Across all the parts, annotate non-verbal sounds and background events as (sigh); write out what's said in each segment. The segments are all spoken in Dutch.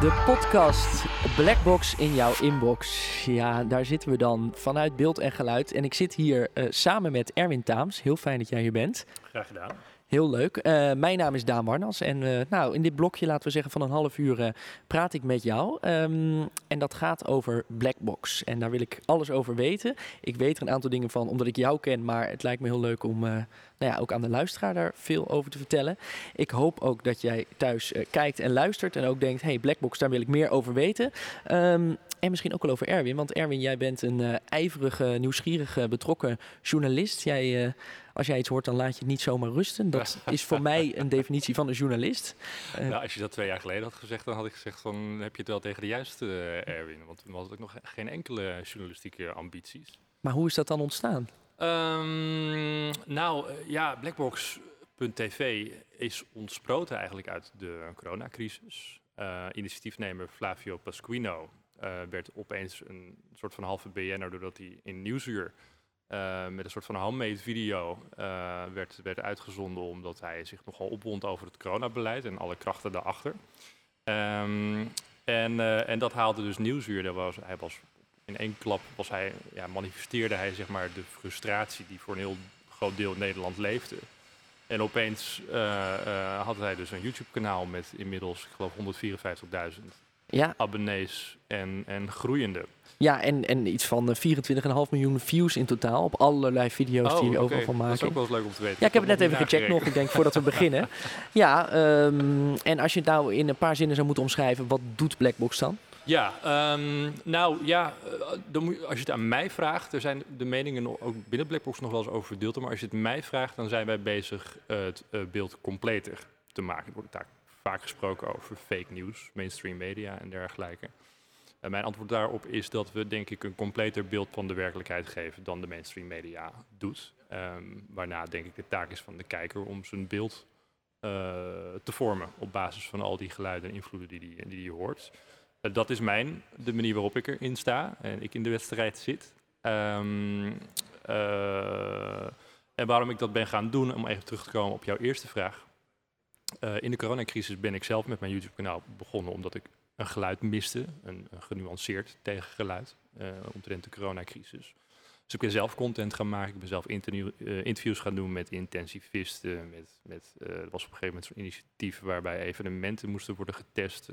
De podcast Blackbox in jouw inbox. Ja, daar zitten we dan vanuit beeld en geluid. En ik zit hier uh, samen met Erwin Taams. Heel fijn dat jij hier bent. Graag gedaan. Heel leuk. Uh, mijn naam is Daan Warnas en uh, nou, in dit blokje, laten we zeggen van een half uur, uh, praat ik met jou. Um, en dat gaat over Blackbox. En daar wil ik alles over weten. Ik weet er een aantal dingen van, omdat ik jou ken, maar het lijkt me heel leuk om nou ja, ook aan de luisteraar daar veel over te vertellen. Ik hoop ook dat jij thuis kijkt en luistert en ook denkt, hey, Blackbox, daar wil ik meer over weten. Um, en misschien ook wel over Erwin, want Erwin, jij bent een ijverige, nieuwsgierige, betrokken journalist. Jij als jij iets hoort, dan laat je het niet zomaar rusten. Dat (laughs) is voor mij een definitie van een journalist. Uh, nou, als je dat twee jaar geleden had gezegd, dan had ik gezegd van heb je het wel tegen de juiste uh, Erwin. Want toen had ik nog geen enkele journalistieke ambities. Maar hoe is dat dan ontstaan? Um, nou ja, Blackbox.tv is ontsproten eigenlijk uit de coronacrisis. Uh, initiatiefnemer Flavio Pasquino werd opeens een soort van halve BN'er doordat hij in Nieuwsuur uh, met een soort van homemade video uh, werd, werd uitgezonden omdat hij zich nogal opwond over het coronabeleid en alle krachten daarachter. Um, en, uh, en dat haalde dus Nieuwsuur. Dat was, hij was in één klap was hij, ja, manifesteerde hij zeg maar, de frustratie die voor een heel groot deel Nederland leefde. En opeens had hij dus een YouTube-kanaal met inmiddels, ik geloof, 154.000 ja. abonnees en, en groeiende. Ja, en, en iets van 24,5 miljoen views in totaal op allerlei video's oh, die je okay. overal van maken. Dat is ook wel eens leuk om te weten. Ja, ik heb het net even gecheckt nog, ik denk, voordat we beginnen. Ja, um, en als je het nou in een paar zinnen zou moeten omschrijven, wat doet Blackbox dan? Ja, um, nou ja, dan moet, als je het aan mij vraagt, er zijn de meningen ook binnen Blackbox nog wel eens over verdeeld. Maar als je het mij vraagt, dan zijn wij bezig het uh, beeld completer te maken. Er wordt daar vaak gesproken over fake news, mainstream media en dergelijke. En mijn antwoord daarop is dat we denk ik een completer beeld van de werkelijkheid geven dan de mainstream media doet. Um, waarna denk ik de taak is van de kijker om zijn beeld uh, te vormen op basis van al die geluiden en invloeden die die, die hoort. Uh, dat is mijn, de manier waarop ik erin sta en ik in de wedstrijd zit. Uh, en waarom ik dat ben gaan doen, om even terug te komen op jouw eerste vraag. In de coronacrisis ben ik zelf met mijn YouTube-kanaal begonnen omdat ik een geluid miste, een, een genuanceerd tegengeluid uh, omtrent de coronacrisis. Dus ik ben zelf content gaan maken, ik ben zelf interview, uh, interviews gaan doen met intensivisten, met, met er was op een gegeven moment zo'n initiatief waarbij evenementen moesten worden getest.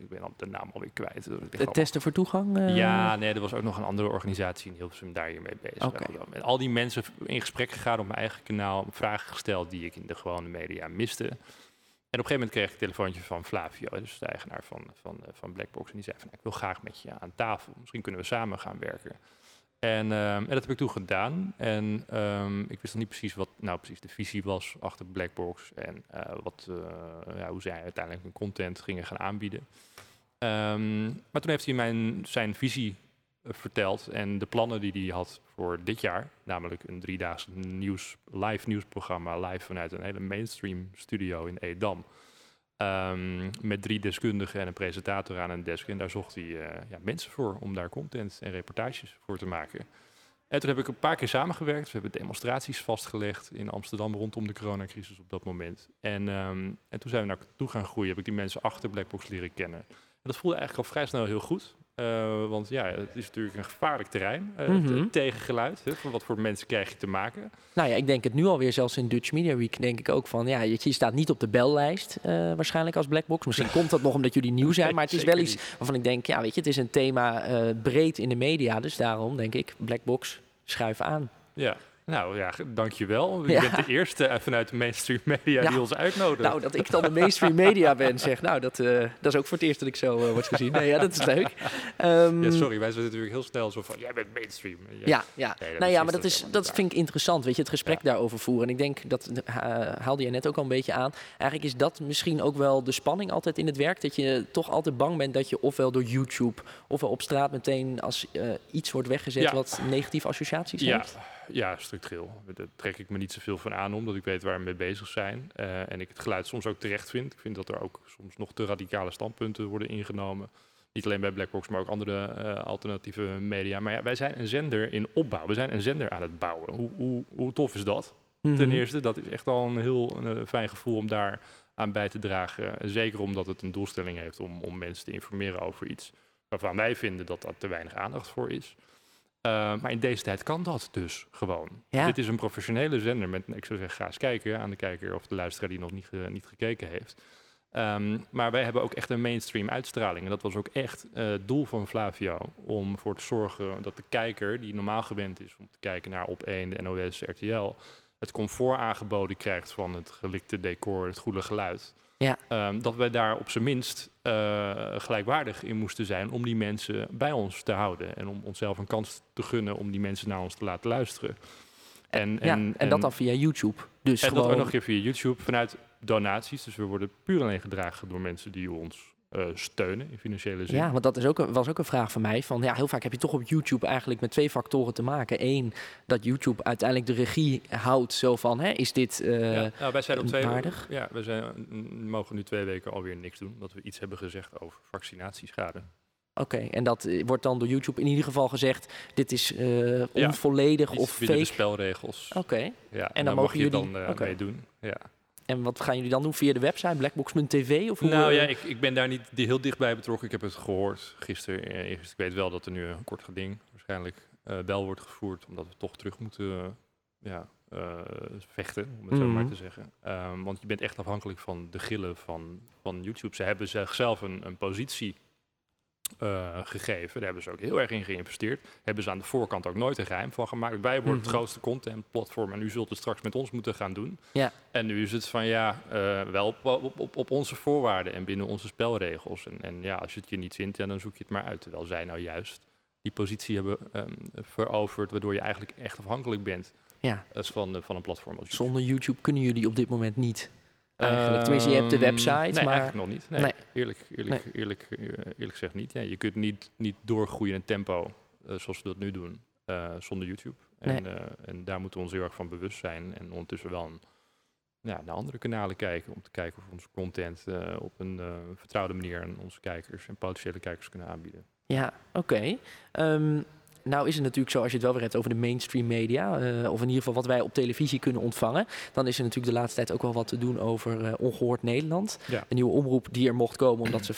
ik ben de naam alweer kwijt. De testen voor toegang? Ja, nee, er was ook nog een andere organisatie in Hilversum daar hiermee bezig. Okay. Met al die mensen in gesprek gegaan op mijn eigen kanaal, vragen gesteld die ik in de gewone media miste. En op een gegeven moment kreeg ik een telefoontje van Flavio, dus de eigenaar van, van, van Blackbox. En die zei van, ik wil graag met je aan tafel. Misschien kunnen we samen gaan werken. En, en dat heb ik toen gedaan. En um, ik wist nog niet precies wat nou precies de visie was achter Blackbox. En uh, wat, uh, ja, hoe zij uiteindelijk hun content gingen gaan aanbieden. Um, maar toen heeft hij mijn, zijn visie verteld en de plannen die hij had voor dit jaar, namelijk een driedaagse nieuws, live nieuwsprogramma, live vanuit een hele mainstream studio in Edam. Um, met drie deskundigen en een presentator aan een desk. En daar zocht hij uh, ja, mensen voor om daar content en reportages voor te maken. En toen heb ik een paar keer samengewerkt. We hebben demonstraties vastgelegd in Amsterdam rondom de coronacrisis op dat moment. En, um, en toen zijn we naartoe gaan groeien. Heb ik die mensen achter Blackbox leren kennen. En dat voelde eigenlijk al vrij snel heel goed. Uh, want ja, het is natuurlijk een gevaarlijk terrein. Uh, mm -hmm. Tegengeluid. Hè, wat voor mensen krijg je te maken? Nou ja, ik denk het nu alweer, zelfs in Dutch Media Week, denk ik ook van ja, je, je staat niet op de bellijst uh, waarschijnlijk als Blackbox. Misschien (laughs) komt dat nog omdat jullie nieuw zijn, maar het is wel iets waarvan ik denk, ja, weet je, het is een thema breed in de media. Dus daarom denk ik, Blackbox, schuif aan. Ja, Nou ja, dankjewel. Je Ja. bent de eerste eh, vanuit de mainstream media Ja. die ons uitnodigt. Nou, dat ik dan de mainstream media ben, zeg. Nou, dat, eh, dat is ook voor het eerst dat ik zo eh, word gezien. Nee, ja, dat is leuk. Ehm, ja, sorry, wij zijn natuurlijk heel snel zo van, jij bent mainstream. Ja. Ja, ja. Nee, dat nou ja, maar dat, is, dat vind ik interessant, weet je, het gesprek daarover voeren. En ik denk, dat haalde je net ook al een beetje aan. Eigenlijk is dat misschien ook wel de spanning altijd in het werk. Dat je toch altijd bang bent dat je ofwel door YouTube... ofwel op straat meteen als iets wordt weggezet wat negatieve associaties Ja, heeft. Ja, structureel. Daar trek ik me niet zoveel van aan, omdat ik weet waar we mee bezig zijn. Eh, en ik het geluid soms ook terecht vind. Ik vind dat er ook soms nog te radicale standpunten worden ingenomen. Niet alleen bij Blackbox, maar ook andere eh, alternatieve media. Maar ja, wij zijn een zender in opbouw. We zijn een zender aan het bouwen. Hoe, hoe, hoe tof is dat? Ten Mhm. eerste, dat is echt al een heel eh, fijn gevoel om daar aan bij te dragen. Zeker omdat het een doelstelling heeft om, om mensen te informeren over iets waarvan wij vinden dat daar te weinig aandacht voor is. Eh, maar in deze tijd kan dat dus gewoon. Ja. Dit is een professionele zender met, ik zou zeggen, ga eens kijken aan de kijker of de luisteraar die nog niet, niet gekeken heeft. Ehm, maar wij hebben ook echt een mainstream uitstraling. En dat was ook echt eh, het doel van Flavio. Om ervoor te zorgen dat de kijker, die normaal gewend is om te kijken naar op 1, de NOS, RTL, het comfort aangeboden krijgt van het gelikte decor, het goede geluid. Ja. Ehm, dat wij daar op zijn minst eh, gelijkwaardig in moesten zijn om die mensen bij ons te houden. En om onszelf een kans te gunnen om die mensen naar ons te laten luisteren. En, ja, en, dat dan via YouTube. Dus en gewoon... dat ook nog een keer via YouTube vanuit donaties. Dus we worden puur alleen gedragen door mensen die ons eh, steunen in financiële zin. Ja, want dat is ook, een- was ook een vraag van mij. Van, ja, heel vaak heb je toch op YouTube eigenlijk met twee factoren te maken. Eén, dat YouTube uiteindelijk de regie houdt. Zo van, hè, is dit... eh, Ja, nou, wij zijn op twee, waardig? ja, we zijn, mm, mogen nu twee weken alweer niks doen. Dat we iets hebben gezegd over vaccinatieschade. Oké, en dat eh, wordt dan door YouTube in ieder geval gezegd... dit is eh, onvolledig Iets of binnen de fake. spelregels. Oké, Ja, dan daar mogen mag je jullie- dan oké. mee doen. Ja. En wat gaan jullie dan doen via de website blackbox.tv? Of hoe, Nou eh, ja, ik, ik ben daar niet heel dichtbij betrokken. Ik heb het gehoord gisteren. eh. Ik weet wel dat er nu een kort geding waarschijnlijk eh, wel wordt gevoerd. Omdat we toch terug moeten eh, ja, eh, vechten, om het zo maar Mhm. te zeggen. Ehm, want je bent echt afhankelijk van de gillen van, van YouTube. Ze hebben zichzelf een, een positie eh, gegeven. Daar hebben ze ook heel erg in geïnvesteerd. Hebben ze aan de voorkant ook nooit een geheim van gemaakt. Wij worden Mhm. het grootste contentplatform en u zult het straks met ons moeten gaan doen. Ja. En nu is het van ja, eh, wel op, op, op, op onze voorwaarden en binnen onze spelregels. En, en ja, als je het je niet vindt, ja, dan zoek je het maar uit. Terwijl zij nou juist die positie hebben ehm, veroverd, waardoor je eigenlijk echt afhankelijk bent Ja, van, van een platform als zonder YouTube kunnen jullie op dit moment niet. Eigenlijk. Tenminste, je hebt de Ehm, website, nee, maar- eigenlijk nog niet. Nee, Nee. Eerlijk, eerlijk, eerlijk, eh, eerlijk gezegd niet. Ja, je kunt niet, niet doorgroeien in tempo eh, zoals we dat nu doen, eh, zonder YouTube. En, Nee. en daar moeten we ons heel erg van bewust zijn. En ondertussen wel een, ja, naar andere kanalen kijken. Om te kijken of we onze content op een vertrouwde manier aan onze kijkers en potentiële kijkers kunnen aanbieden. Ja, oké. Ehm, nou is het natuurlijk zo, als je het wel weer hebt over de mainstream media, eh, of in ieder geval wat wij op televisie kunnen ontvangen, dan is er natuurlijk de laatste tijd ook wel wat te doen over eh, Ongehoord Nederland. Ja. Een nieuwe omroep die er mocht komen omdat ze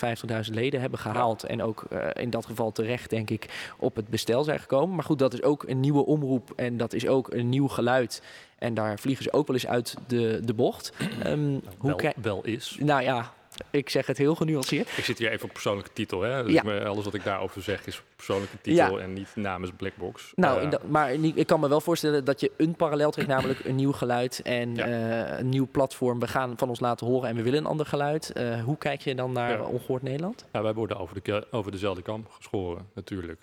50.000 leden hebben gehaald en ook eh, in dat geval terecht, denk ik, op het bestel zijn gekomen. Maar goed, dat is ook een nieuwe omroep en dat is ook een nieuw geluid. En daar vliegen ze ook wel eens uit de, de bocht. Ehm, hoe wel, wel is. Nou ja, ik zeg het heel genuanceerd. Ik zit hier even op persoonlijke titel. Hè? Dus Ja. alles wat ik daarover zeg is op persoonlijke titel en niet namens Blackbox. Nou, Eh, maar ik kan me wel voorstellen dat je een parallel trekt, namelijk een nieuw geluid en Ja. eh, een nieuw platform. We gaan van ons laten horen en we willen een ander geluid. Eh, hoe kijk je dan naar. Ongehoord Nederland? Ja, wij worden over, de, over dezelfde kam geschoren, natuurlijk.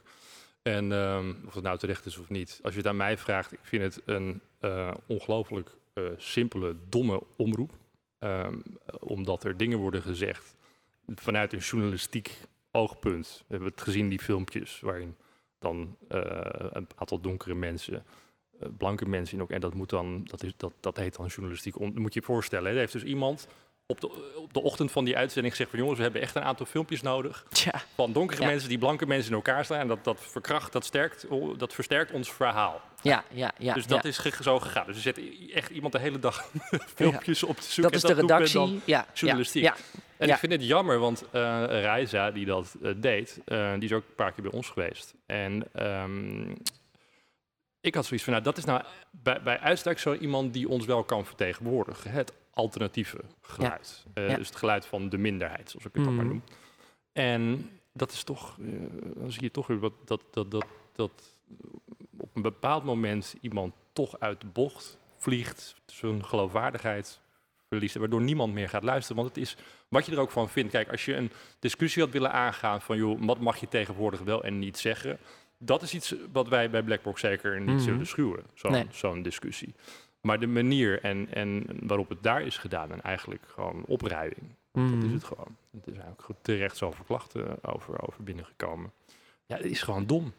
En ehm, of het nou terecht is of niet. Als je het aan mij vraagt, ik vind het een ongelooflijk simpele, domme omroep. Ehm, omdat er dingen worden gezegd vanuit een journalistiek oogpunt. We hebben het gezien, die filmpjes, waarin dan eh, een aantal donkere mensen, eh, blanke mensen in ook, en dat moet dan, dat, is, dat, dat heet dan journalistiek. On, moet je je voorstellen, hè? er heeft dus iemand op de, op de ochtend van die uitzending gezegd van jongens, we hebben echt een aantal filmpjes nodig Tja, van donkere Ja. mensen die blanke mensen in elkaar slaan. En dat, dat verkracht, dat, sterkt, dat versterkt ons verhaal. Ja, ja, ja. dus dat ja. is zo gegaan. Dus er zet i- echt iemand de hele dag (laughs) filmpjes op te zoeken. dat en is de redactie. ja, journalistiek. Ja, En ik vind het jammer, want eh Reiza, die dat eh, deed, eh, die is ook een paar keer bij ons geweest. En ehm, ik had zoiets van, nou, dat is nou bij, bij uitstek zo iemand die ons wel kan vertegenwoordigen. Het alternatieve geluid. Ja. Dus het geluid van de minderheid, zoals ik het dan maar Mhm. noem. En dat is toch, dan zie je toch weer wat, dat, dat, dat, dat een bepaald moment iemand toch uit de bocht vliegt, zijn geloofwaardigheid verliest, waardoor niemand meer gaat luisteren. Want het is wat je er ook van vindt. Kijk, als je een discussie had willen aangaan van, joh, wat mag je tegenwoordig wel en niet zeggen, dat is iets wat wij bij Blackbox zeker niet Mhm. zullen schuwen, zo'n Nee. discussie. Maar de manier en, en waarop het daar is gedaan, en eigenlijk gewoon opruiing, dat is Mhm. het gewoon. Het is eigenlijk goed terecht zoveel klachten over, over binnengekomen. Ja, het is gewoon dom.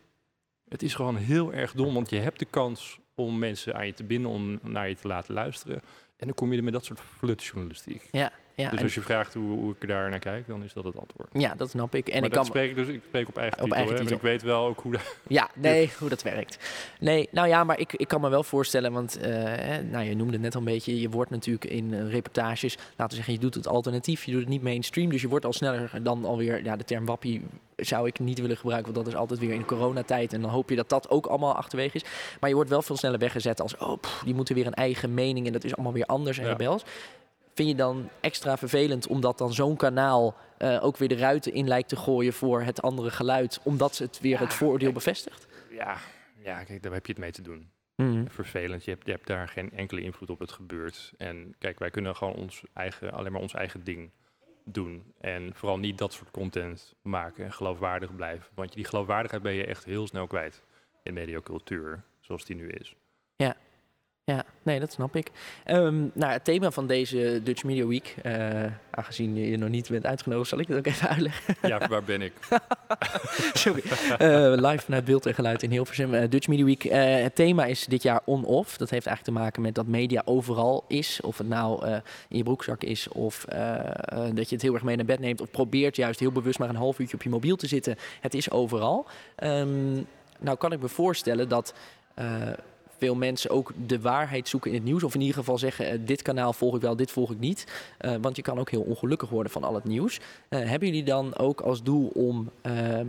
Het is gewoon heel erg dom, want je hebt de kans om mensen aan je te binden, om naar je te laten luisteren. En dan kom je er met dat soort flutjournalistiek. Ja, ja, dus als je vraagt hoe, hoe ik daar naar kijk, dan is dat het antwoord. ja, dat snap ik. En maar ik dat kan, spreek dus ik spreek op eigen Op titel, eigen hè, titel. want ik weet wel ook hoe dat... Ja, nee, hoe dat werkt. Nee, nou ja, maar ik, ik kan me wel voorstellen, want eh, nou, je noemde het net al een beetje, je wordt natuurlijk in eh, reportages, laten we zeggen, je doet het alternatief, je doet het niet mainstream, dus je wordt al sneller dan alweer, ja, de term wappie zou ik niet willen gebruiken, want dat is altijd weer in coronatijd en dan hoop je dat dat ook allemaal achterwege is. Maar je wordt wel veel sneller weggezet als, oh, pff, die moeten weer een eigen mening en dat is allemaal weer anders en Ja. rebels. Vind je dan extra vervelend omdat dan zo'n kanaal eh, ook weer de ruiten in lijkt te gooien voor het andere geluid, omdat het weer het kijk. bevestigt? Ja, ja, kijk, daar heb je het mee te doen. Mhm. Vervelend, je hebt, je hebt daar geen enkele invloed op het gebeurt. En kijk, wij kunnen gewoon ons eigen, alleen maar ons eigen ding doen. En vooral niet dat soort content maken en geloofwaardig blijven. Want die geloofwaardigheid ben je echt heel snel kwijt in mediocultuur, zoals die nu is. Ja, nee, dat snap ik. Ehm, nou, het thema van deze Dutch Media Week, eh, aangezien je nog niet bent uitgenodigd, zal ik het ook even uitleggen. Ja, waar ben ik? (laughs) Sorry. Eh, live vanuit beeld en geluid in Hilversum. Eh, Dutch Media Week. Eh, het thema is dit jaar on-off. Dat heeft eigenlijk te maken met dat media overal is. Of het nou in je broekzak is of dat je het heel erg mee naar bed neemt. Of probeert juist heel bewust maar een half uurtje op je mobiel te zitten. Het is overal. Ehm, nou kan ik me voorstellen dat... veel mensen ook de waarheid zoeken in het nieuws. Of in ieder geval zeggen, eh, dit kanaal volg ik wel, dit volg ik niet. Eh, want je kan ook heel ongelukkig worden van al het nieuws. Eh, hebben jullie dan ook als doel om ehm,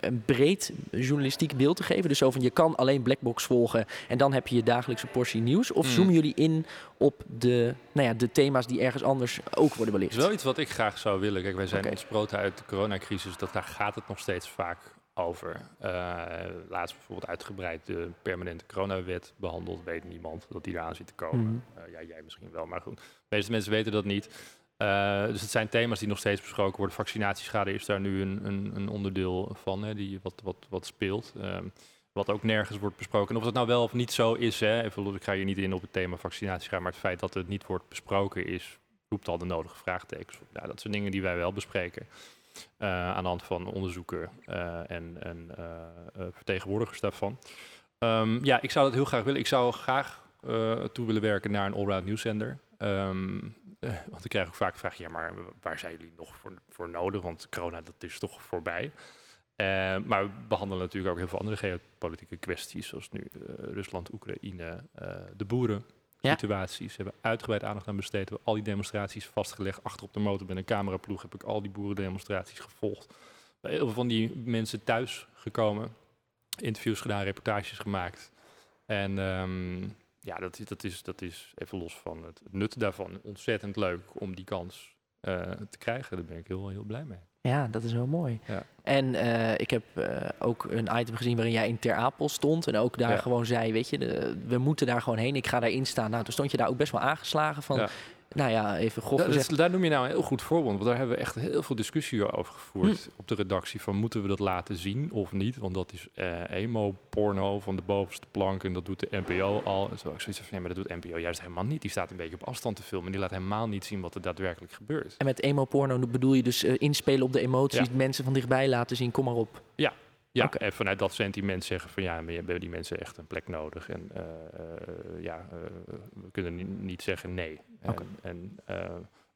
een breed journalistiek beeld te geven? Dus zo van, je kan alleen Blackbox volgen en dan heb je je dagelijkse portie nieuws. Of Hmm. zoomen jullie in op de, nou ja, de thema's die ergens anders ook worden Dat belicht? is wel iets wat ik graag zou willen. Kijk, wij zijn Oké. ontsproten uit de coronacrisis. Dat, daar gaat het nog steeds vaak over. Eh, laatst bijvoorbeeld uitgebreid de permanente coronawet behandeld. Weet niemand dat die eraan zit te komen. Mhm. Eh, ja, jij misschien wel, maar goed. De meeste mensen weten dat niet. Eh, dus het zijn thema's die nog steeds besproken worden. Vaccinatieschade is daar nu een, een, een onderdeel van, hè, die wat, wat, wat speelt. Ehm, wat ook nergens wordt besproken. En of dat nou wel of niet zo is, hè, even, ik ga hier niet in op het thema vaccinatieschade, maar het feit dat het niet wordt besproken is, roept al de nodige vraagtekens op. Ja, dat zijn dingen die wij wel bespreken. Eh, aan de hand van onderzoeken eh, en, eh, vertegenwoordigers daarvan. Ehm, ja, ik zou dat heel graag willen. Ik zou graag toe willen werken naar een all-round nieuwszender. Eh, want ik krijg ook vaak de vraag, ja, maar waar zijn jullie nog voor, nodig? Want corona, dat is toch voorbij. Maar we behandelen natuurlijk ook heel veel andere geopolitieke kwesties, zoals nu Rusland, Oekraïne, de boeren. Situaties. We hebben uitgebreid aandacht aan besteed. We hebben al die demonstraties vastgelegd. Achter op de motor met een cameraploeg heb ik al die boerendemonstraties gevolgd. Bij heel veel van die mensen thuis gekomen. Interviews gedaan, reportages gemaakt. En ehm, ja, dat is, dat, is, dat is even los van het, het nut daarvan. Ontzettend leuk om die kans eh, te krijgen. Daar ben ik heel, heel blij mee. Ja, dat is wel mooi. Ja. En eh, ik heb eh, ook een item gezien waarin jij in Ter Apel stond. En ook daar Ja. gewoon zei, weet je, de- we moeten daar gewoon heen. Ik ga daarin staan. Nou, toen stond je daar ook best wel aangeslagen van... Ja. Nou ja, even grof is- gezegd. daar noem je nou een heel goed voorbeeld. Want daar hebben we echt heel veel discussie over gevoerd op de redactie. Van moeten we dat laten zien of niet? Want dat is eh, emo-porno van de bovenste plank. En dat doet de NPO al. En zo ik zoiets van, nee, maar dat doet NPO juist helemaal niet. Die staat een beetje op afstand te filmen. Die laat helemaal niet zien wat er daadwerkelijk gebeurt. En met emo-porno bedoel je dus eh, inspelen op de emoties, Ja. mensen van dichtbij laten zien, kom maar op. Ja, Oké. en vanuit dat sentiment zeggen van ja, we hebben die mensen echt een plek nodig. En eh, eh, ja, eh, we kunnen ni- niet zeggen nee. En,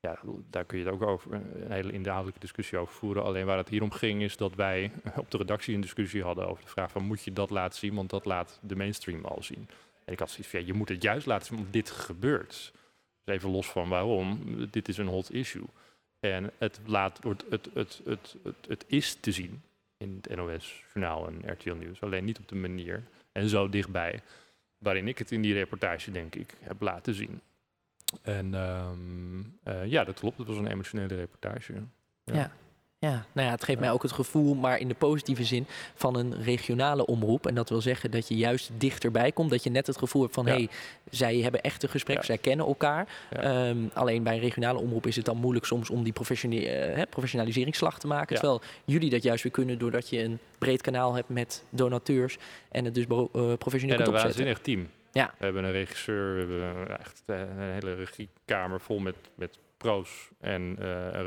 ja, daar kun je het ook over een hele inhoudelijke discussie over voeren. Alleen waar het hier om ging is dat wij (laughs) op de redactie een discussie hadden over de vraag van moet je dat laten zien, want dat laat de mainstream al zien. En ik had zoiets van ja, je moet het juist laten zien, want dit gebeurt. Dus even los van waarom, dit is een hot issue. En het, laat, het, het, het, het, het, het is te zien in het NOS-journaal en RTL Nieuws. Alleen niet op de manier en zo dichtbij waarin ik het in die reportage, denk ik, heb laten zien. En ehm, eh, ja, dat klopt. Het was een emotionele reportage. Ja. Ja. Ja, nou ja, het geeft mij ook het gevoel, maar in de positieve zin, van een regionale omroep. En dat wil zeggen dat je juist dichterbij komt. Dat je net het gevoel hebt van, Ja. hé, hey, zij hebben echte gesprekken, Ja. zij kennen elkaar. Ja. Ehm, alleen bij een regionale omroep is het dan moeilijk soms om die hè, professionaliseringsslag te maken. Terwijl jullie dat juist weer kunnen doordat je een breed kanaal hebt met donateurs. En het dus eh, professioneel En kunt een opzetten. waanzinnig team. Ja. We hebben een regisseur, we hebben echt eh, een hele regiekamer vol met, met pro's en een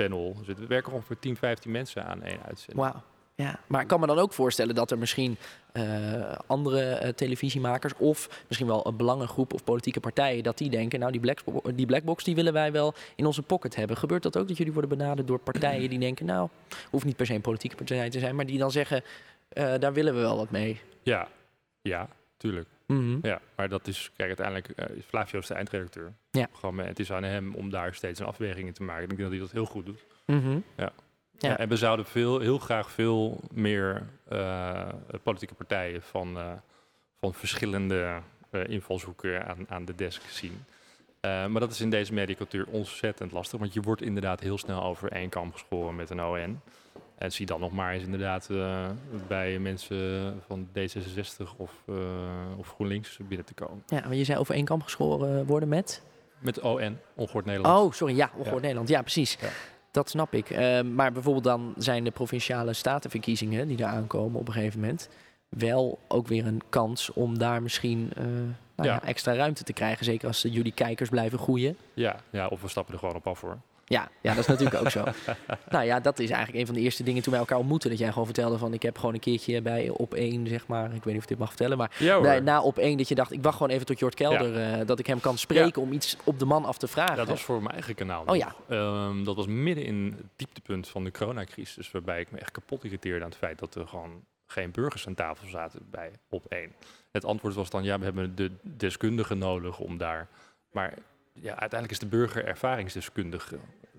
redactiepanel. Dus er werken ongeveer 10, 15 mensen aan één uitzending. Wauw. Ja, maar ik kan me dan ook voorstellen dat er misschien eh, andere eh, televisiemakers of misschien wel een belangengroep of politieke partijen dat die denken, nou die, blackbo- die blackbox die willen wij wel in onze pocket hebben. Gebeurt dat ook dat jullie worden benaderd door partijen die denken, nou hoeft niet per se een politieke partij te zijn, maar die dan zeggen, eh, daar willen we wel wat mee. Ja, ja, tuurlijk. Mhm. Ja, maar dat is, kijk, uiteindelijk eh, is Flavio is de eindredacteur. Ja. Gewoon, het is aan hem om daar steeds een afweging in te maken. Ik denk dat hij dat heel goed doet. Mhm. Ja. Ja. Ja, en we zouden veel, heel graag veel meer eh, politieke partijen van, eh, van verschillende invalshoeken aan, aan de desk zien. Maar dat is in deze mediacultuur ontzettend lastig, want je wordt inderdaad heel snel over één kam geschoren met een ON. En zie dan nog maar eens inderdaad eh, bij mensen van D66 of, eh, of GroenLinks binnen te komen. Ja, maar je zei over één kamp geschoren worden met? Met ON, Ongehoord Nederland. Oh, sorry, ja, Ongehoord Nederland. Ja, precies. Ja. Dat snap ik. Eh, maar bijvoorbeeld dan zijn de provinciale statenverkiezingen die daar aankomen op een gegeven moment wel ook weer een kans om daar misschien nou ja. Extra ruimte te krijgen. Zeker als de jullie kijkers blijven groeien. Ja, ja, of we stappen er gewoon op af hoor. Ja, ja, dat is natuurlijk ook zo. (laughs) Nou ja, dat is eigenlijk een van de eerste dingen toen wij elkaar ontmoetten. Dat jij gewoon vertelde van ik heb gewoon een keertje bij op één, zeg maar. Ik weet niet of ik dit mag vertellen, maar Ja hoor. bij, na op één dat je dacht ik wacht gewoon even tot Jort Kelder. eh, dat ik hem kan spreken om iets op de man af te vragen. Dat was voor mijn eigen kanaal. Oh ja. Ehm, dat was midden in het dieptepunt van de coronacrisis. Waarbij ik me echt kapot irriteerde aan het feit dat er gewoon geen burgers aan tafel zaten bij op één. Het antwoord was dan ja, we hebben de deskundigen nodig om daar. Maar ja, uiteindelijk is de burger ervaringsdeskundige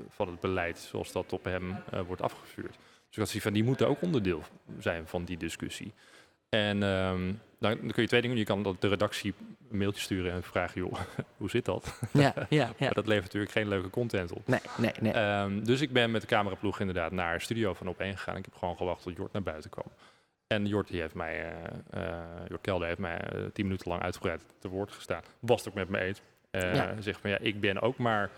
van het beleid zoals dat op hem eh, wordt afgevuurd. Dus ik had van die moeten ook onderdeel zijn van die discussie. En ehm, dan, kun je twee dingen doen. Je kan dat de redactie een mailtje sturen en vragen, joh, (laughs) hoe zit dat? Ja, ja, (laughs) ja. Maar dat levert natuurlijk geen leuke content op. Nee, nee, nee. Ehm, dus ik ben met de cameraploeg inderdaad naar een studio van Op1 gegaan. Ik heb gewoon gewacht tot Jort naar buiten kwam. En Jort, die heeft mij, eh, eh, Jort Kelder heeft mij eh, tien minuten lang uitgebreid te woord gestaan. Was het ook met me eens. Eh Ja. Zegt van ja, ik ben ook maar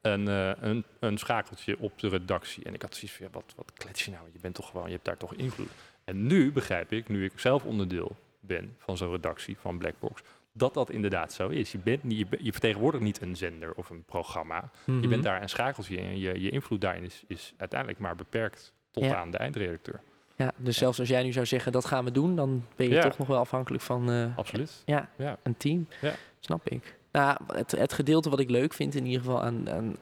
een, eh, een, een schakeltje op de redactie. En ik had zoiets van ja, wat, wat klets je nou? Je bent toch gewoon, je hebt daar toch invloed. En nu begrijp ik, nu ik zelf onderdeel ben van zo'n redactie van Blackbox, dat dat inderdaad zo is. Je, bent niet, je, vertegenwoordigt niet een zender of een programma. Je Mhm. bent daar een schakeltje en je, je invloed daarin is, is uiteindelijk maar beperkt tot Ja. aan de eindredacteur. Ja, dus zelfs als jij nu zou zeggen dat gaan we doen, dan ben je Ja. toch nog wel afhankelijk van eh, Absoluut. ja, Ja. een team. Ja. Snap ik. Nou, het, het gedeelte wat ik leuk vind in ieder geval aan, aan,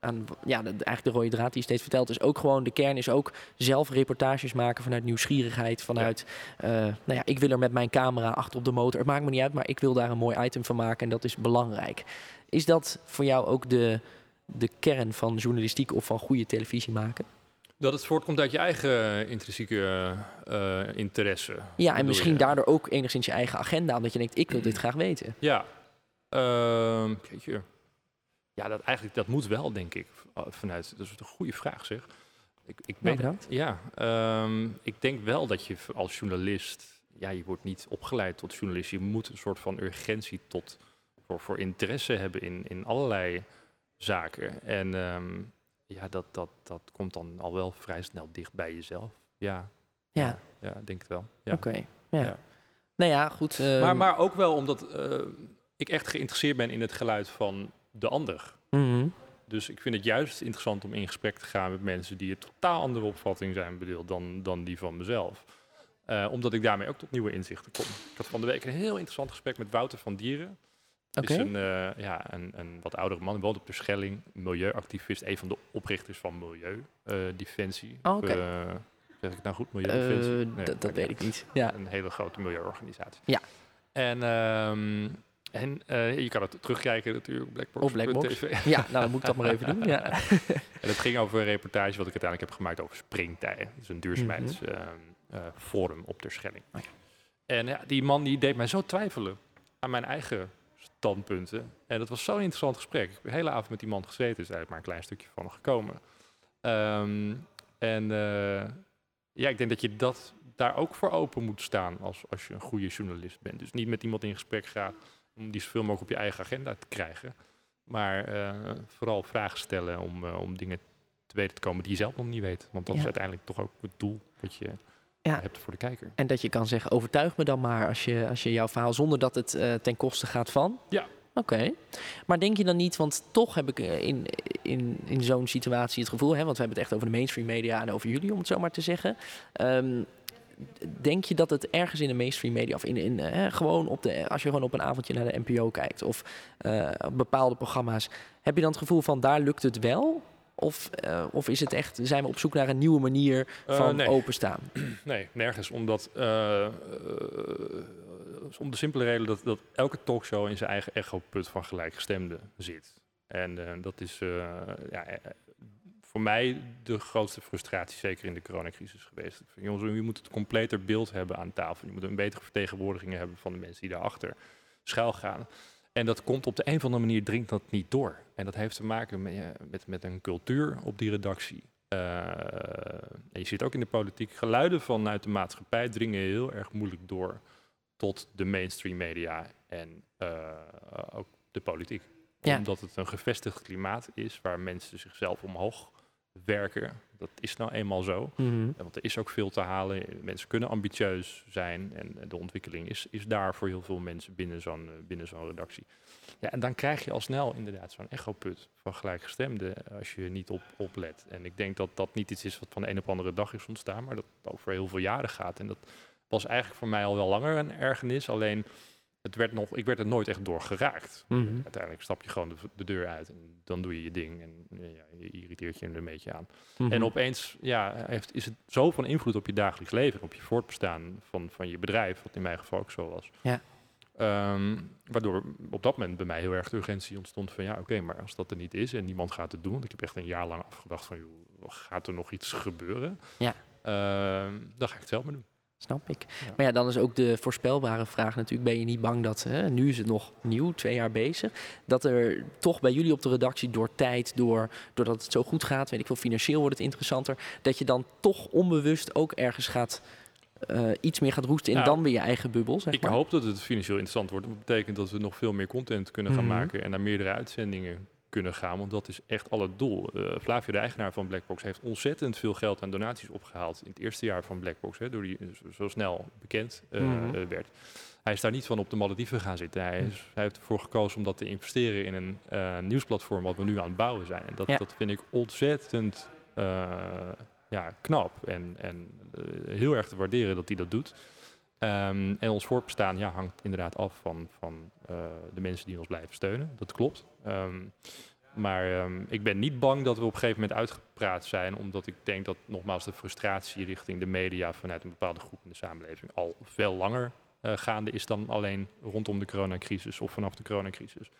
aan ja, de, eigenlijk de rode draad die je steeds vertelt, is ook gewoon de kern is ook zelf reportages maken vanuit nieuwsgierigheid, vanuit, eh, nou ja, ik wil er met mijn camera achter op de motor, het maakt me niet uit, maar ik wil daar een mooi item van maken en dat is belangrijk. Is dat voor jou ook de, de kern van journalistiek of van goede televisie maken? Dat het voortkomt uit je eigen intrinsieke eh, interesse. Ja, en misschien je? daardoor ook enigszins je eigen agenda, omdat je denkt, ik wil dit graag weten. Ja. Ehm jeetje. Ja, dat eigenlijk dat moet wel, denk ik. v- Vanuit, dat is een goede vraag, zeg. Ik, ik Nou, ben, bedankt. ja, ehm, ik denk wel dat je als journalist, ja, je wordt niet opgeleid tot journalist. Je moet een soort van urgentie tot voor, voor interesse hebben in, in allerlei zaken. En ehm, ja, dat, dat, dat komt dan al wel vrij snel dicht bij jezelf. Ja, Ja, ja ik denk het wel. Ja. oké. Ja. Ja. Nou ja, goed. Maar, maar ook wel omdat eh, ik echt geïnteresseerd ben in het geluid van de ander. mhm. Dus ik vind het juist interessant om in gesprek te gaan met mensen die een totaal andere opvatting zijn bedeeld dan, dan die van mezelf. Eh, omdat ik daarmee ook tot nieuwe inzichten kom. Ik had van de week een heel interessant gesprek met Wouter van Dieren. Is een, eh, ja, een, een wat oudere man, woont op de Schelling, milieuactivist, een van de oprichters van Milieudefensie. Oh, oké. Eh, zeg ik nou goed, Milieudefensie? Eh, Nee, dat weet ik niet. Ja. Een hele grote milieuorganisatie. Ja. En, ehm, en eh, je kan het terugkijken natuurlijk op Blackbox. Op Blackbox. TV. ja, nou dan moet ik dat maar even doen. Ja. (laughs) En het ging over een reportage wat ik uiteindelijk heb gemaakt over springtij. Dus een duurzaamheidsforum op ter Schelling. Mhm. Oh ja. En ja, die man die deed mij zo twijfelen aan mijn eigen standpunten. En dat was zo'n interessant gesprek. Ik heb de hele avond met die man gezeten, is eigenlijk maar een klein stukje van gekomen. Ehm, en eh, ja, ik denk dat je dat daar ook voor open moet staan als, als je een goede journalist bent. Dus niet met iemand in gesprek gaan om die zoveel mogelijk op je eigen agenda te krijgen. Maar eh, vooral vragen stellen om, eh, om dingen te weten te komen die je zelf nog niet weet. Want dat Ja. is uiteindelijk toch ook het doel wat je Ja. hebt voor de kijker. En dat je kan zeggen, overtuig me dan maar als je, als je jouw verhaal, zonder dat het eh, ten koste gaat van. Ja. Oké. Maar denk je dan niet, want toch heb ik in, in, in zo'n situatie het gevoel, hè, want we hebben het echt over de mainstream media en over jullie, om het zo maar te zeggen. Ehm, denk je dat het ergens in de mainstream media, of in, in, eh, gewoon op de, als je gewoon op een avondje naar de NPO kijkt, of eh, bepaalde programma's, heb je dan het gevoel van daar lukt het wel? Of, eh, of is het echt, zijn we op zoek naar een nieuwe manier van nee. openstaan? (clears throat) Nee, nergens. Omdat, om de simpele reden dat, dat elke talkshow in zijn eigen echoput van gelijkgestemden zit. En dat is ja, voor mij de grootste frustratie, zeker in de coronacrisis geweest. Ik vind, Jongens, je moet het completer beeld hebben aan tafel. Je moet een betere vertegenwoordiging hebben van de mensen die daarachter schuil gaan. En dat komt op de een of andere manier, dringt dat niet door. En dat heeft te maken met, met, met een cultuur op die redactie. Eh, en je ziet ook in de politiek, geluiden vanuit de maatschappij dringen heel erg moeilijk door tot de mainstream media en eh, ook de politiek. Ja. Omdat het een gevestigd klimaat is waar mensen zichzelf omhoog werken. Dat is nou eenmaal zo. Mhm. Want er is ook veel te halen. Mensen kunnen ambitieus zijn en de ontwikkeling is, is daar voor heel veel mensen binnen zo'n eh, binnen zo'n redactie. Ja, en dan krijg je al snel inderdaad zo'n echoput van gelijkgestemden eh, als je niet op, oplet. En ik denk dat dat niet iets is wat van de een op andere dag is ontstaan, maar dat over heel veel jaren gaat. En dat was eigenlijk voor mij al wel langer een ergernis. Alleen het werd nog, ik werd er nooit echt door geraakt. Mhm. Uiteindelijk stap je gewoon de, de deur uit en dan doe je je ding en ja, je irriteert je er een beetje aan. Mhm. En opeens ja, heeft, is het zo van invloed op je dagelijks leven, op je voortbestaan van, van je bedrijf, wat in mijn geval ook zo was. Ja. Ehm, waardoor op dat moment bij mij heel erg de urgentie ontstond van ja, oké, maar als dat er niet is en niemand gaat het doen, want ik heb echt een jaar lang afgedacht van joh, gaat er nog iets gebeuren? Ja. Ehm, dan ga ik het zelf maar doen. Snap ik. Ja. Maar ja, dan is ook de voorspelbare vraag natuurlijk: ben je niet bang dat, hè, nu is het nog nieuw, twee jaar bezig, dat er toch bij jullie op de redactie door tijd, door, doordat het zo goed gaat, weet ik veel, financieel wordt het interessanter, dat je dan toch onbewust ook ergens gaat, eh, iets meer gaat roesten in Nou, dan weer je eigen bubbel, zeg Ik maar? hoop dat het financieel interessant wordt. Dat betekent dat we nog veel meer content kunnen gaan Mhm. maken en naar meerdere uitzendingen kunnen gaan. Want dat is echt al het doel. Eh, Flavio, de eigenaar van Blackbox, heeft ontzettend veel geld aan donaties opgehaald in het eerste jaar van Blackbox. Hè, door die eh, zo, snel bekend eh, Mhm. werd. Hij is daar niet van op de Malediven gaan zitten. Hij, is, hij heeft ervoor gekozen om dat te investeren in een nieuwsplatform wat we nu aan het bouwen zijn. En dat, Ja. dat vind ik ontzettend ja, knap en, en heel erg te waarderen dat hij dat doet. Ehm, en ons voortbestaan ja, hangt inderdaad af van, van eh, de mensen die ons blijven steunen. Dat klopt. Ehm, maar ehm, ik ben niet bang dat we op een gegeven moment uitgepraat zijn, omdat ik denk dat nogmaals de frustratie richting de media vanuit een bepaalde groep in de samenleving al veel langer eh, gaande is dan alleen rondom de coronacrisis of vanaf de coronacrisis.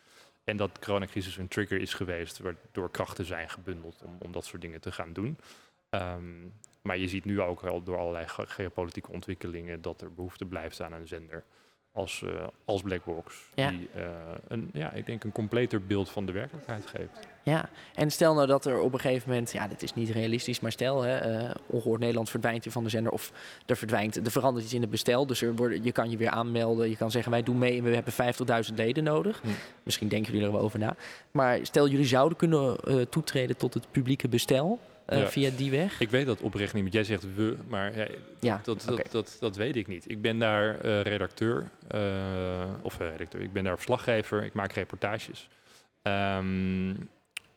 En dat de coronacrisis een trigger is geweest waardoor krachten zijn gebundeld om, om dat soort dingen te gaan doen. Maar je ziet nu ook wel door allerlei ge- geopolitieke ontwikkelingen dat er behoefte blijft aan een zender als, eh, als Blackbox. Ja. Die eh, een, ja, ik denk een completer beeld van de werkelijkheid geeft. Ja, en stel nou dat er op een gegeven moment, ja, dit is niet realistisch, maar stel, hè, eh, Ongehoord Nederland verdwijnt weer van de zender of er verdwijnt, er verandert iets in het bestel, dus er worden, je kan je weer aanmelden, je kan zeggen wij doen mee en we hebben 50.000 leden nodig. Hm. Misschien denken jullie er wel over na. Maar stel jullie zouden kunnen toetreden tot het publieke bestel Ja. via die weg. Ik weet dat oprecht niet, want jij zegt we, maar ja, dat, dat, dat, dat weet ik niet. Ik ben daar eh, redacteur, eh, of eh, redacteur, ik ben daar verslaggever, ik maak reportages. Ehm,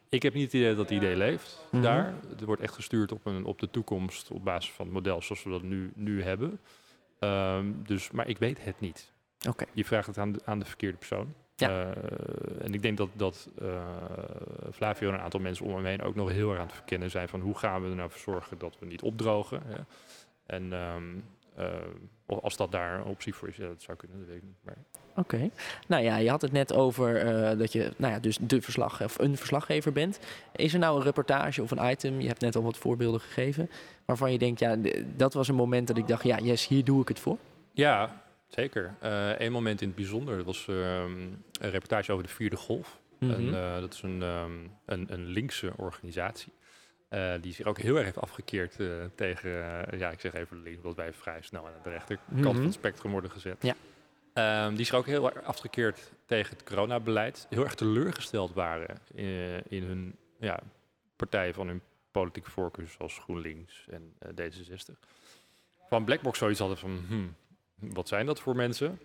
ik heb niet het idee dat het idee leeft Mhm. daar. Het wordt echt gestuurd op, een, op de toekomst op basis van het model zoals we dat nu, nu hebben. Ehm, dus, maar ik weet het niet. Oké. Je vraagt het aan de, aan de verkeerde persoon. Ja. Eh, en ik denk dat, dat eh, Flavio en een aantal mensen om hem heen ook nog heel erg aan het verkennen zijn van hoe gaan we er nou voor zorgen dat we niet opdrogen. Hè? En ehm, eh, of als dat daar een optie voor is, ja, dat zou kunnen, dat weet ik niet. Maar Oké. Nou ja, je had het net over eh, dat je nou ja, dus de verslag, of een verslaggever bent. Is er nou een reportage of een item, je hebt net al wat voorbeelden gegeven, waarvan je denkt, ja, dat was een moment dat ik dacht, ja, yes, hier doe ik het voor. Ja, zeker. Eén moment in het bijzonder, dat was ehm, een reportage over de vierde golf. Mhm. En, eh, dat is een, ehm, een, een linkse organisatie. Eh, die zich ook heel erg heeft afgekeerd eh, tegen, ja, ik zeg even links, omdat wij vrij snel aan de rechterkant Mhm. van het spectrum worden gezet. Ja. Ehm, die zich ook heel erg afgekeerd tegen het coronabeleid. Heel erg teleurgesteld waren in, in hun ja, partijen van hun politieke voorkeur, zoals GroenLinks en eh, D66. Van Blackbox zoiets hadden van, hmm, wat zijn dat voor mensen?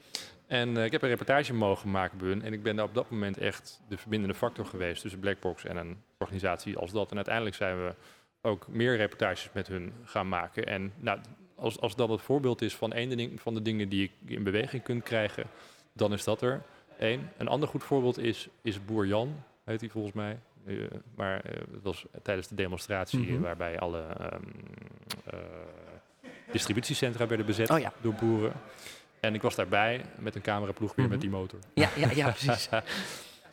En eh, ik heb een reportage mogen maken bij hun. En ik ben daar op dat moment echt de verbindende factor geweest tussen Blackbox en een organisatie als dat. En uiteindelijk zijn we ook meer reportages met hun gaan maken. En nou, als, als dat het voorbeeld is van ding, van de dingen die ik in beweging kunt krijgen, dan is dat er één. Een ander goed voorbeeld is, is Boer Jan, heet hij volgens mij. Eh, maar eh, dat was tijdens de demonstratie Mhm. waarbij alle ehm, eh, distributiecentra werden bezet Oh ja. door boeren. En ik was daarbij met een cameraploeg weer Mhm. met die motor. Ja, ja, ja, precies. (laughs)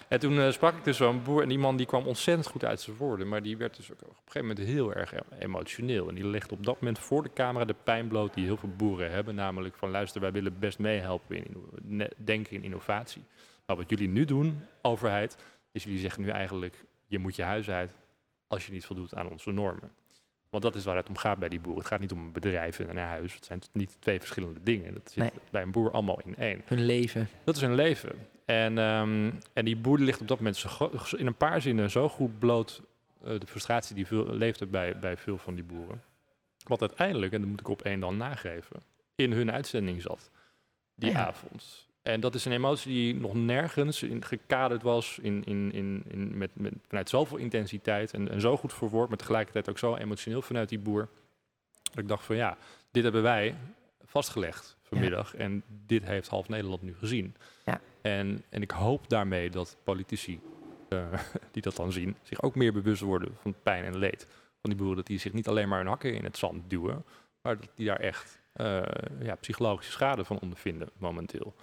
En toen eh, sprak ik dus zo'n boer en die man die kwam ontzettend goed uit zijn woorden. Maar die werd dus ook op een gegeven moment heel erg emotioneel. En die legde op dat moment voor de camera de pijn bloot die heel veel boeren hebben. Namelijk van luister, wij willen best meehelpen in denken in innovatie. Maar wat jullie nu doen, overheid, is jullie zeggen nu eigenlijk je moet je huis uit als je niet voldoet aan onze normen. Want dat is waar het om gaat bij die boeren. Het gaat niet om een bedrijf en een huis. Het zijn niet twee verschillende dingen. Dat zit Nee. bij een boer allemaal in één. Hun leven. Dat is hun leven. En, ehm, en die boer ligt op dat moment zo in een paar zinnen zo goed bloot eh, de frustratie die veel, leefde bij, bij veel van die boeren. Wat uiteindelijk, en dat moet ik op één dan nageven, in hun uitzending zat die Ja. avond. En dat is een emotie die nog nergens in gekaderd was in, in, in, in, met, met, vanuit zoveel intensiteit en, en zo goed verwoord, maar tegelijkertijd ook zo emotioneel vanuit die boer. Dat ik dacht van ja, dit hebben wij vastgelegd vanmiddag en dit heeft half Nederland nu gezien. Ja. En, en ik hoop daarmee dat politici eh, (laughs) die dat dan zien, zich ook meer bewust worden van het pijn en leed van die boeren. Dat die zich niet alleen maar hun hakken in het zand duwen, maar dat die daar echt eh, ja, psychologische schade van ondervinden momenteel.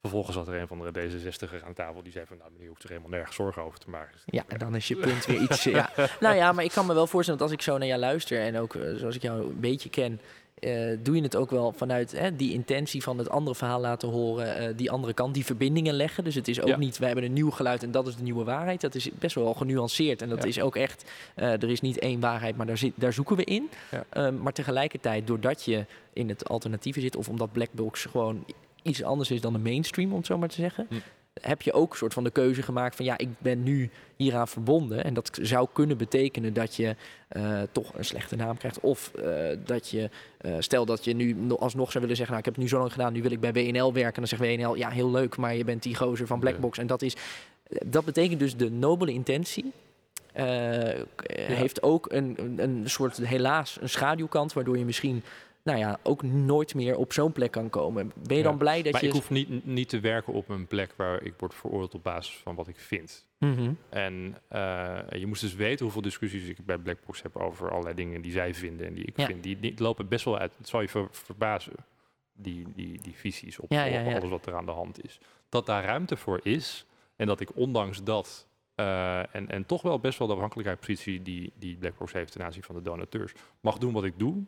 Vervolgens zat er een van de D66 aan tafel die zei van, nou meneer, hoeft er helemaal nergens zorgen over te maken. Ja, en dan is je punt weer iets. Ja. (laughs) Nou ja, maar ik kan me wel voorstellen dat als ik zo naar jou luister en ook eh, zoals ik jou een beetje ken, eh, doe je het ook wel vanuit hè, die intentie van het andere verhaal laten horen, eh, die andere kant, die verbindingen leggen. Dus het is ook Ja. niet, wij hebben een nieuw geluid en dat is de nieuwe waarheid. Dat is best wel genuanceerd en dat Ja. is ook echt, er is niet één waarheid, maar daar, zit, daar zoeken we in. Ja. Ehm, maar tegelijkertijd, doordat je in het alternatieve zit of omdat Blackbox gewoon iets anders is dan de mainstream, om het zo maar te zeggen, Hm. heb je ook een soort van de keuze gemaakt van ja, ik ben nu hieraan verbonden. En dat zou kunnen betekenen dat je eh, toch een slechte naam krijgt. Of eh, dat je, eh, stel dat je nu no- alsnog zou willen zeggen, nou ik heb het nu zo lang gedaan, nu wil ik bij WNL werken. En dan zegt WNL, ja heel leuk, maar je bent die gozer van Blackbox. En dat is, dat betekent dus de nobele intentie. heeft ook een, een soort, helaas, een schaduwkant, waardoor je misschien, nou ja, ook nooit meer op zo'n plek kan komen. Ben je Ja. dan blij dat maar je... ik hoef niet, niet te werken op een plek waar ik word veroordeeld op basis van wat ik vind. Mhm. En eh, je moest dus weten hoeveel discussies ik bij Blackbox heb over allerlei dingen die zij vinden en die ik Ja. vind. Die, die lopen best wel uit. Het zal je ver- verbazen, die, die, die visies op, Ja, op alles wat er aan de hand is. Dat daar ruimte voor is en dat ik ondanks dat eh, en, en toch wel best wel de afhankelijkheidspositie die, die Blackbox heeft ten aanzien van de donateurs, mag doen wat ik doe.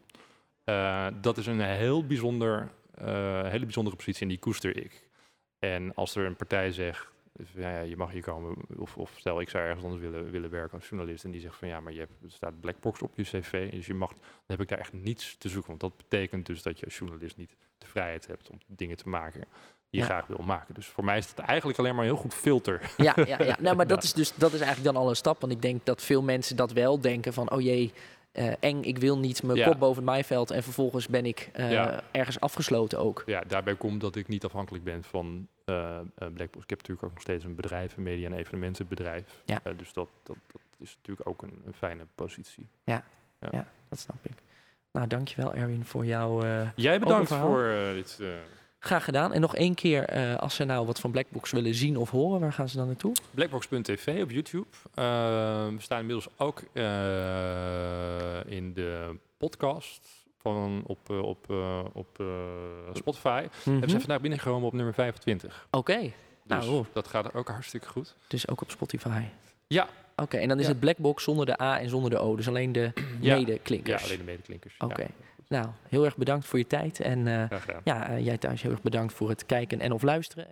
Eh, dat is een heel bijzonder, eh, hele bijzondere positie en die koester ik. En als er een partij zegt, ja, ja, je mag hier komen, of, of stel ik zou ergens anders willen, willen werken als journalist en die zegt van ja, maar je hebt, er staat Blackbox op je cv, dus je mag, dan heb ik daar echt niets te zoeken. Want dat betekent dus dat je als journalist niet de vrijheid hebt om dingen te maken die je Ja. graag wil maken. Dus voor mij is het eigenlijk alleen maar een heel goed filter. Ja, ja, ja. (laughs) Nou, maar dat is dus dat is eigenlijk dan al een stap. Want ik denk dat veel mensen dat wel denken van, oh jee, eh, eng, ik wil niet mijn Ja. kop boven het maaiveld. En vervolgens ben ik eh, Ja. ergens afgesloten ook. Ja, daarbij komt dat ik niet afhankelijk ben van eh eh, Blackbox. Ik heb natuurlijk ook nog steeds een bedrijf, een media- en evenementenbedrijf. Ja. Dus dat, dat, dat is natuurlijk ook een, een fijne positie. Dat snap ik. Nou, dankjewel Erwin voor jouw... Jij bedankt voor dit. Graag gedaan. En nog één keer, eh, als ze nou wat van Blackbox willen zien of horen, waar gaan ze dan naartoe? Blackbox.tv op YouTube. Eh, we staan inmiddels ook eh, in de podcast van op, op, op Spotify. Mhm. Hebben ze vandaag binnengekomen op nummer 25. Oké, Dus Nou, dat gaat ook hartstikke goed. dus ook op Spotify. Ja. Oké, en dan is Ja. het Blackbox zonder de A en zonder de O. Dus alleen de medeklinkers. Ja, alleen de medeklinkers. Oké. Ja, Nou, heel erg bedankt voor je tijd. En eh, ja, eh, jij thuis heel erg bedankt voor het kijken en of luisteren.